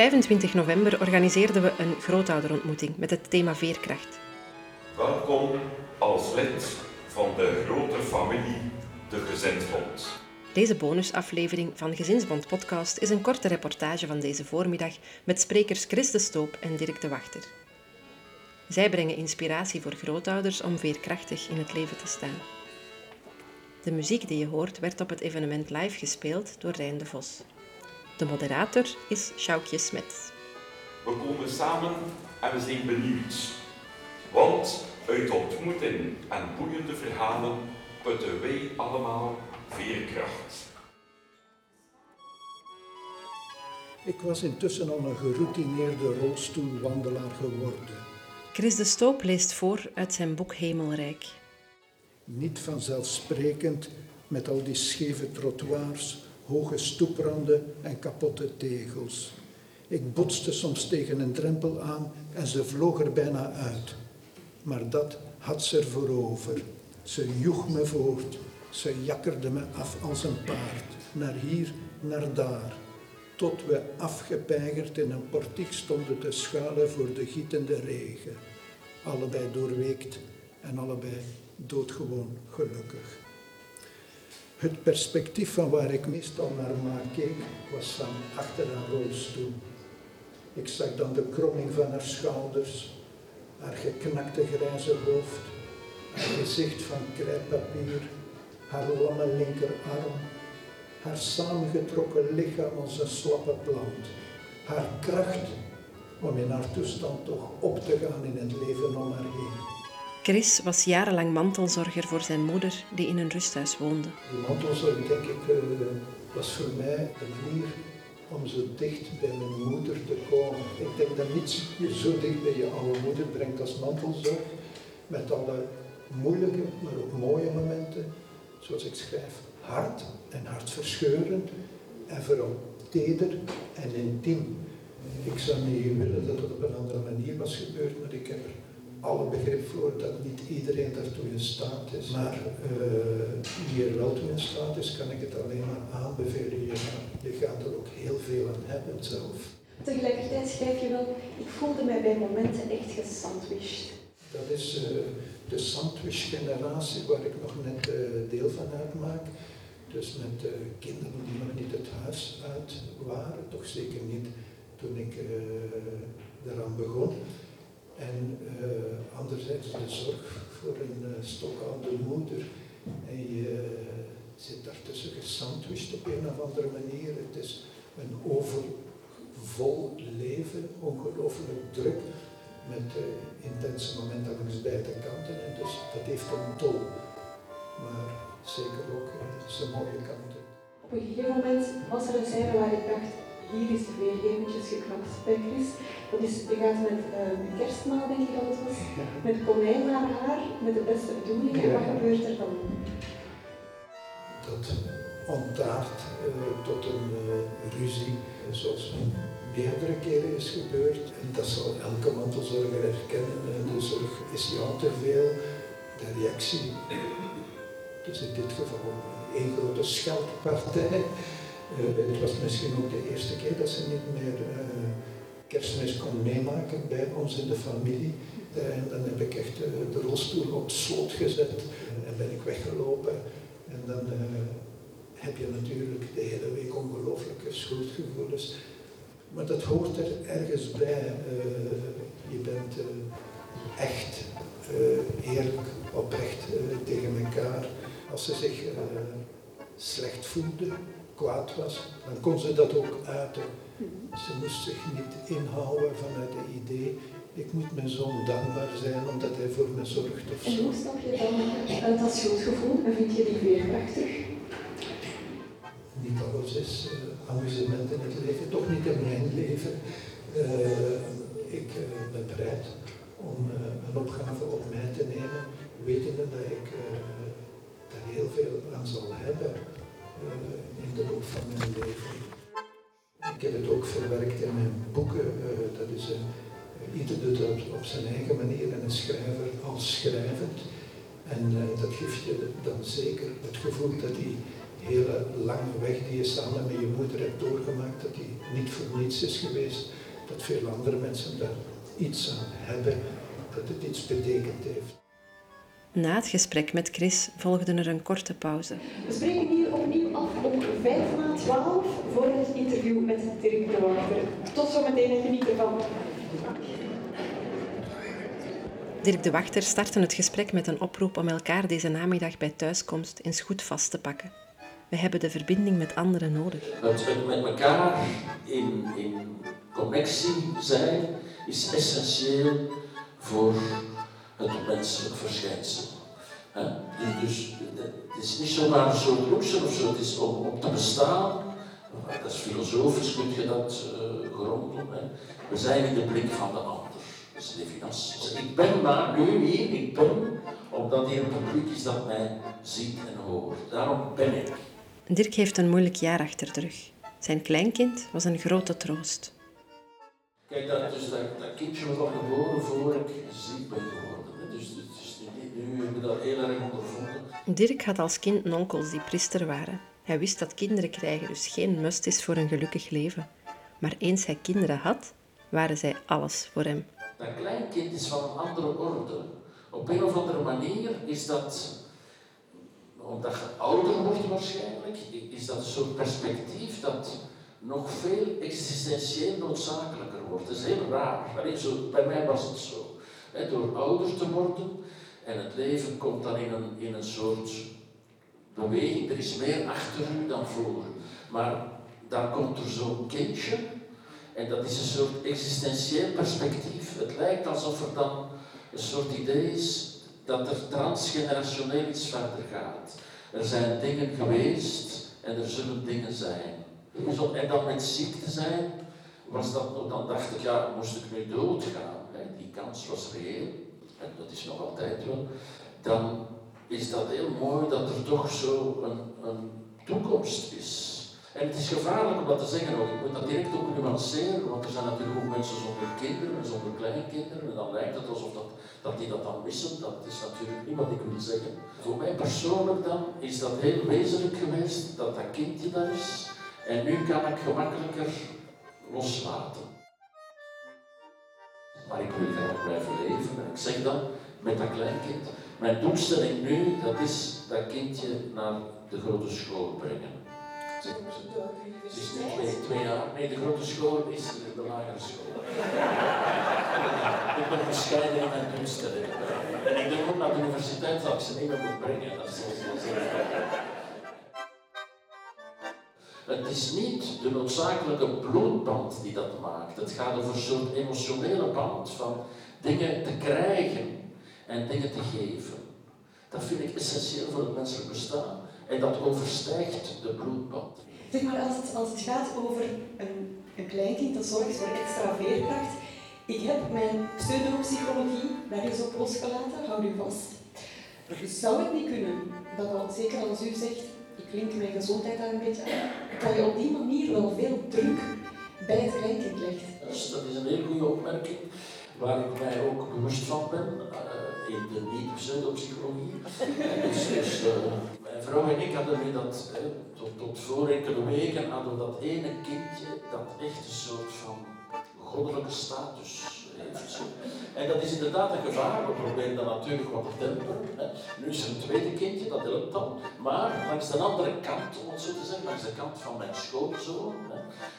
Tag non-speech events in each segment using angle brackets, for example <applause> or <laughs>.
25 november organiseerden we een grootouderontmoeting met het thema veerkracht. Welkom als lid van de grote familie De Gezinsbond. Deze bonusaflevering van Gezinsbond Podcast is een korte reportage van deze voormiddag met sprekers Chris de Stoop en Dirk de Wachter. Zij brengen inspiratie voor grootouders om veerkrachtig in het leven te staan. De muziek die je hoort werd op het evenement live gespeeld door Rijn de Vos. De moderator is Sjoukje Smets. We komen samen en we zijn benieuwd. Want uit ontmoeting en boeiende verhalen putten wij allemaal veerkracht. Ik was intussen al een geroutineerde rolstoelwandelaar geworden. Chris de Stoop leest voor uit zijn boek Hemelrijk. Niet vanzelfsprekend met al die scheve trottoirs, hoge stoepranden en kapotte tegels. Ik botste soms tegen een drempel aan en ze vloog er bijna uit. Maar dat had ze ervoor over. Ze joeg me voort. Ze jakkerde me af als een paard. Naar hier, naar daar. Tot we afgepeigerd in een portiek stonden te schuilen voor de gietende regen. Allebei doorweekt en allebei doodgewoon gelukkig. Het perspectief van waar ik meestal naar keek, was van achter een rolstoel. Ik zag dan de kromming van haar schouders, haar geknakte grijze hoofd, haar gezicht van krijtpapier, haar lamme linkerarm, haar samengetrokken lichaam als een slappe plant, haar kracht om in haar toestand toch op te gaan in het leven om haar heen. Chris was jarenlang mantelzorger voor zijn moeder, die in een rusthuis woonde. Mantelzorg, denk ik, eh, was voor mij de manier om zo dicht bij mijn moeder te komen. Ik denk dat niets je zo dicht bij je oude moeder brengt als mantelzorg, met alle moeilijke, maar ook mooie momenten, zoals ik schrijf, hard en hartverscheurend en vooral teder en intiem. Ik zou niet willen dat het op een andere manier was gebeurd, maar ik heb er alle begrip voor dat niet iedereen daartoe in staat is. Maar uh, wie er wel toe in staat is, kan ik het alleen maar aanbevelen. Je, je gaat er ook heel veel aan hebben zelf. Tegelijkertijd schrijf je wel, ik voelde mij bij momenten echt gesandwiched. Dat is uh, de sandwich-generatie waar ik nog net uh, deel van uitmaak. Dus met kinderen die nog niet het huis uit waren, toch zeker niet toen ik eraan begon. En uh, anderzijds de zorg voor een uh, stokoude moeder. En je zit daartussen gesandwiched op een of andere manier. Het is een overvol leven, ongelooflijk druk, met intense momenten langs beide kanten. En dus dat heeft een tol. Maar zeker ook zijn mooie kanten. Op een gegeven moment was er een scène waar ik dacht, hier is er weer eventjes geknapt bij Chris. Dat is, je gaat met uh, een kerstmaal, denk ik dat het was, ja. met konijn naar haar, met de beste bedoelingen. Ja. Wat gebeurt er dan? Dat ontaart uh, tot een uh, ruzie, zoals meerdere keren is gebeurd. En dat zal elke mantelzorger herkennen. De zorg is jou te veel. De reactie, dus in dit geval één grote scheldpartij. Uh, het was misschien ook de eerste keer dat ze niet meer uh, kerstmis kon meemaken bij ons in de familie. Uh, en dan heb ik echt de rolstoel op slot gezet en ben ik weggelopen. En dan heb je natuurlijk de hele week ongelooflijke schuldgevoelens. Maar dat hoort er ergens bij. je bent echt eerlijk, oprecht tegen elkaar. Als ze zich slecht voelden, kwaad was, dan kon ze dat ook uiten. Ze moest zich niet inhouden vanuit het idee, ik moet mijn zoon dankbaar zijn omdat hij voor me zorgt of zo. En hoe stap je dan dat schuldgevoel en vind je die veerkrachtig? Niet alles is uh, amusement in het leven, toch niet in mijn leven. Uh, ik uh, ben bereid om een opgave op mij te nemen, wetende dat ik daar heel veel aan zal hebben in de loop van mijn leven. Ik heb het ook verwerkt in mijn boeken. Uh, dat is een, ieder doet dat op zijn eigen manier en een schrijver als schrijvend. En uh, dat geeft je dan zeker het gevoel dat hij hele lange weg die je samen met je moeder hebt doorgemaakt, dat die niet voor niets is geweest, dat veel andere mensen daar iets aan hebben, dat het iets betekend heeft. Na het gesprek met Chris volgde er een korte pauze. We spreken hier opnieuw om 5 na 12 voor het interview met Dirk de Wachter. Tot zometeen en geniet ervan. Dirk de Wachter startte het gesprek met een oproep om elkaar deze namiddag bij thuiskomst eens goed vast te pakken. We hebben de verbinding met anderen nodig. Het, het met elkaar in, in connectie zijn is essentieel voor het menselijk verschijnsel. Dus, het is niet zomaar een soort luxe of zo, het is om, om te bestaan. Dat is filosofisch, kun je dat uh, gronden. Hè? We zijn in de blik van de ander. Dat is Levinas. Dus ik ben maar nu hier, ik ben, omdat hier een publiek is dat mij ziet en hoort. Daarom ben ik. Dirk heeft een moeilijk jaar achter de rug. Zijn kleinkind was een grote troost. Kijk, dat, dus dat, dat kindje was al geboren voor ik ziek ben geworden. Dus, dus nu heb ik dat heel erg ondervonden. Dirk had als kind onkels die priester waren. Hij wist dat kinderen krijgen dus geen must is voor een gelukkig leven. Maar eens hij kinderen had, waren zij alles voor hem. Dat kleinkind is van een andere orde. Op een of andere manier is dat, omdat je ouder wordt waarschijnlijk, is dat een soort perspectief dat nog veel existentieel noodzakelijker wordt. Dat is heel raar. Allee, zo, bij mij was het zo. door ouder te worden en het leven komt dan in een, in een soort beweging. Er is meer achter u dan voor Maar dan komt er zo'n kindje en dat is een soort existentieel perspectief. Het lijkt alsof er dan een soort idee is dat er transgenerationeel iets verder gaat. Er zijn dingen geweest en er zullen dingen zijn. En dan met ziekte zijn, was dat, dan dacht ik, ja, moest ik nu doodgaan? Die kans was reëel, en dat is nog altijd wel. Dan is dat heel mooi dat er toch zo een, een toekomst is. En het is gevaarlijk om dat te zeggen ook. Ik moet dat direct ook nuanceren, want er zijn natuurlijk ook mensen zonder kinderen en zonder kleinkinderen. En dan lijkt het alsof dat, dat die dat dan missen. Dat is natuurlijk niet wat ik wil zeggen. Voor mij persoonlijk dan is dat heel wezenlijk geweest dat dat kindje daar is. En nu kan ik gemakkelijker loslaten. Maar ik wil graag blijven leven. En ik zeg dan met dat kleinkind, mijn doelstelling nu, dat is dat kindje naar de grote school brengen. Het is nu twee, twee jaar. Nee, de grote school is de lagere school. ik ben bescheiden in mijn doelstelling. En ik denk ook naar de universiteit dat ik ze niet meer moet brengen. Dat is zo het is niet de noodzakelijke bloedband die dat maakt. Het gaat over soort emotionele band van dingen te krijgen en dingen te geven. Dat vind ik essentieel voor het menselijk bestaan. En dat overstijgt de bloedband. Zeg maar, als het, als het gaat over een, een kleinkind dat zorgt voor extra veerkracht. Ik heb mijn pseudopsychologie daar eens op losgelaten, houd u vast. Zou het niet kunnen, dat al, zeker als u zegt, ik link mijn gezondheid daar een beetje aan, dat je op die manier wel veel druk bij het kleinkind legt? Dus dat is een hele goede opmerking, waar ik mij ook bewust van ben. Uh, in de niet-pseudopsychologie. <laughs> dus, dus uh, mijn vrouw en ik hadden nu dat, tot, tot voor enkele weken, hadden we dat ene kindje dat echt een soort van goddelijke status. En dat is inderdaad een gevaar. We proberen dat natuurlijk wat te temperen. Nu is er een tweede kindje, dat helpt dan. Maar langs de andere kant, om het zo te zeggen, langs de kant van mijn schoonzoon,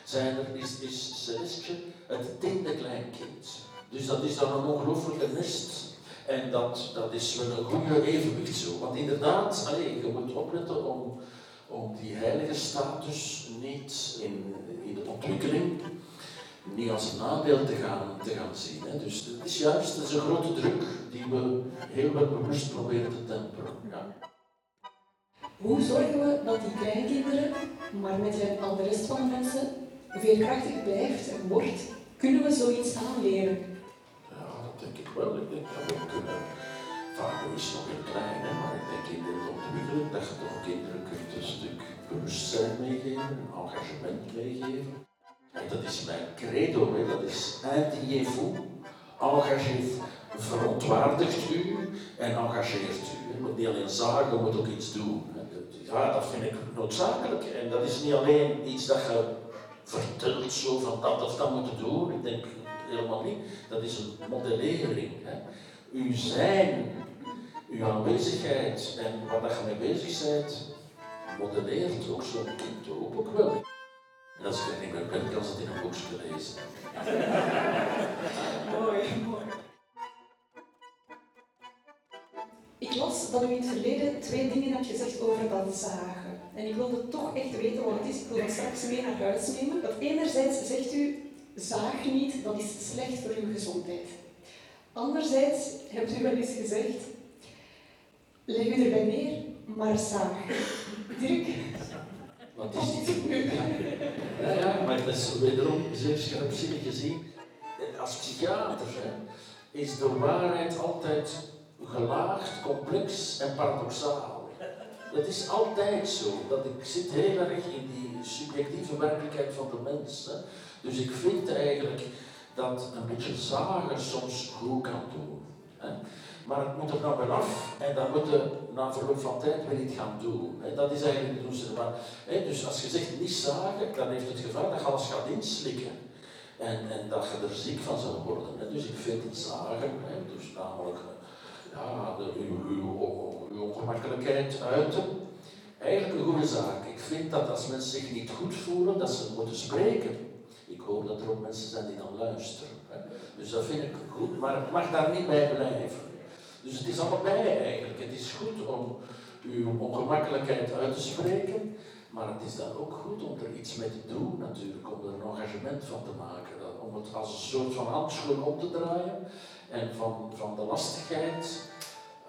zijn er, is, is Celestje het tiende kleinkind. Dus dat is dan een ongelooflijke nest en dat, dat is wel een goede evenwicht zo. Want inderdaad, allee, je moet opletten om, om die heilige status niet in, in de ontwikkeling niet als een nadeel te gaan, te gaan zien. Hè. Dus het is juist het is een grote druk die we heel bewust proberen te temperen. Ja. Hoe zorgen we dat die kleinkinderen, maar met al de rest van de mensen, veerkrachtig blijft en wordt? Kunnen we zoiets aanleren? denk ik wel. Ik denk dat we kunnen. Vaak is nog heel klein, hè, maar ik denk in de ontwikkeling dat je toch kinderen kunt een stuk bewustzijn meegeven, een engagement meegeven. En dat is mijn credo, dat is anti-vous, engagez-vous. verontwaardigt u en engageert u. Je moet niet alleen zagen, je moet ook iets doen. Ja, dat vind ik noodzakelijk. En dat is niet alleen iets dat je vertelt zo van dat of dat moeten doen. Ik denk helemaal niet. Dat is een modellering. Hè. Uw zijn, uw aanwezigheid en waar je mee bezig bent, modelleert ook zo'n kind ook wel. En als ik kan ze het in een boekje lezen. mooi, mooi. Ik las dat u in het verleden twee dingen hebt gezegd over dat zagen. En ik wilde toch echt weten wat het is. Ik wil dat straks mee naar huis nemen. Dat enerzijds zegt u, zaag niet, dat is slecht voor uw gezondheid. Anderzijds hebt u wel eens gezegd, leg u erbij neer, maar zaag. Dirk? Wat is dit? Ja, ja, maar dat is wederom zeer scherpzinnig gezien. Als psychiater is de waarheid altijd gelaagd, complex en paradoxaal. Dat is altijd zo. Dat ik zit heel erg in die subjectieve werkelijkheid van de mensen. Dus ik vind eigenlijk dat een beetje zagen soms goed kan doen. Maar het moet er nou wel af en dan moet je na verloop van tijd weer iets gaan doen. Dat is eigenlijk de doelstelling. Maar, dus als je zegt niet zagen, dan heeft het gevaar dat je alles gaat inslikken. En, en dat je er ziek van zou worden. Dus ik vind het zagen, dus namelijk ja, de, uw, ongemakkelijkheid uiten, eigenlijk een goede zaak. Ik vind dat als mensen zich niet goed voelen, dat ze moeten spreken. Ik hoop dat er ook mensen zijn die dan luisteren. Dus dat vind ik goed, maar het mag daar niet bij blijven. Dus het is allebei eigenlijk. Het is goed om uw ongemakkelijkheid uit te spreken, maar het is dan ook goed om er iets mee te doen natuurlijk, om er een engagement van te maken. Om het als een soort van handschoen op te draaien en van, van de lastigheid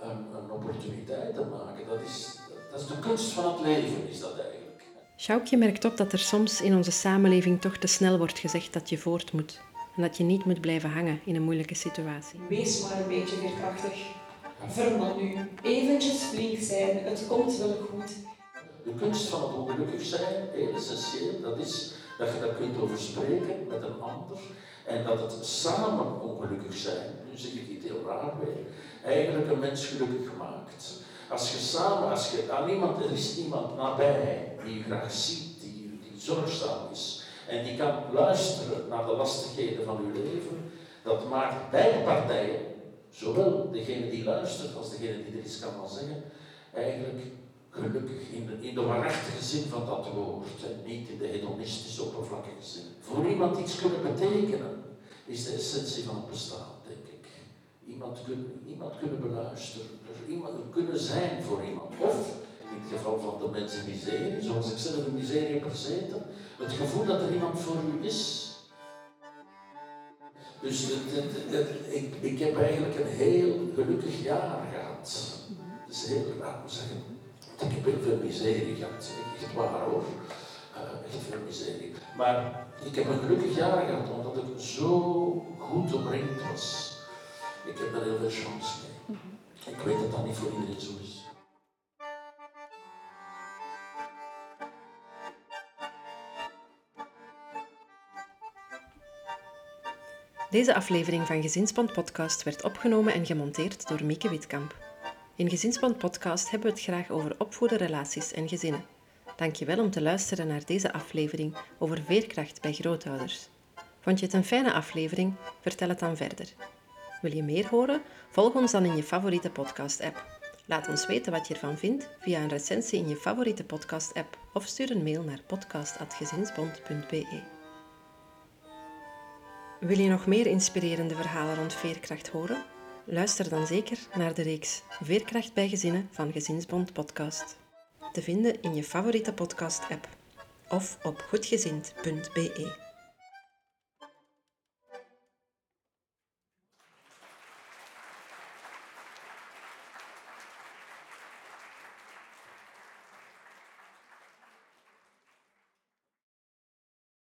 een, een opportuniteit te maken. Dat is, dat is de kunst van het leven, is dat eigenlijk. Sjoukje merkt op dat er soms in onze samenleving toch te snel wordt gezegd dat je voort moet. En dat je niet moet blijven hangen in een moeilijke situatie. Wees maar een beetje veerkrachtig. Verman u. Eventjes flink zijn. Het komt wel goed. De kunst van het ongelukkig zijn, heel essentieel, dat is dat je daar kunt over spreken met een ander. En dat het samen ongelukkig zijn, nu zeg ik iets heel raar weer, eigenlijk een mens gelukkig maakt. Als je samen, als je aan iemand, er is iemand nabij die je graag ziet, die, die zorgzaam is, en die kan luisteren naar de lastigheden van uw leven, dat maakt beide partijen, zowel degene die luistert als degene die er iets kan van zeggen, eigenlijk gelukkig in de, in de waarachtige zin van dat woord, en niet in de hedonistische oppervlakkige zin. Voor iemand iets kunnen betekenen, is de essentie van het bestaan, denk ik. Iemand, kun, iemand kunnen beluisteren, dus iemand kunnen zijn voor iemand. Of, in het geval van de mensen miserie, zoals ik zelf in miserie heb gezeten, het gevoel dat er iemand voor u is. Dus ik, ik heb eigenlijk een heel gelukkig jaar gehad. Dat is heel, laat me zeggen, ik heb heel veel miserie gehad, echt waar hoor. Uh, echt veel miserie. Maar ik heb een gelukkig jaar gehad omdat ik zo goed omringd was. Ik heb daar heel veel chance mee. Ik weet dat dat niet voor iedereen zo is. Deze aflevering van Gezinsband Podcast werd opgenomen en gemonteerd door Mieke Witkamp. In Gezinsband Podcast hebben we het graag over opvoeden, relaties en gezinnen. Dankjewel om te luisteren naar deze aflevering over veerkracht bij grootouders. Vond je het een fijne aflevering? Vertel het dan verder. Wil je meer horen? Volg ons dan in je favoriete podcast-app. Laat ons weten wat je ervan vindt via een recensie in je favoriete podcast-app of stuur een mail naar podcast.gezinsbond.be. Wil je nog meer inspirerende verhalen rond veerkracht horen? Luister dan zeker naar de reeks Veerkracht bij Gezinnen van Gezinsbond Podcast. Te vinden in je favoriete podcast-app of op goedgezind.be.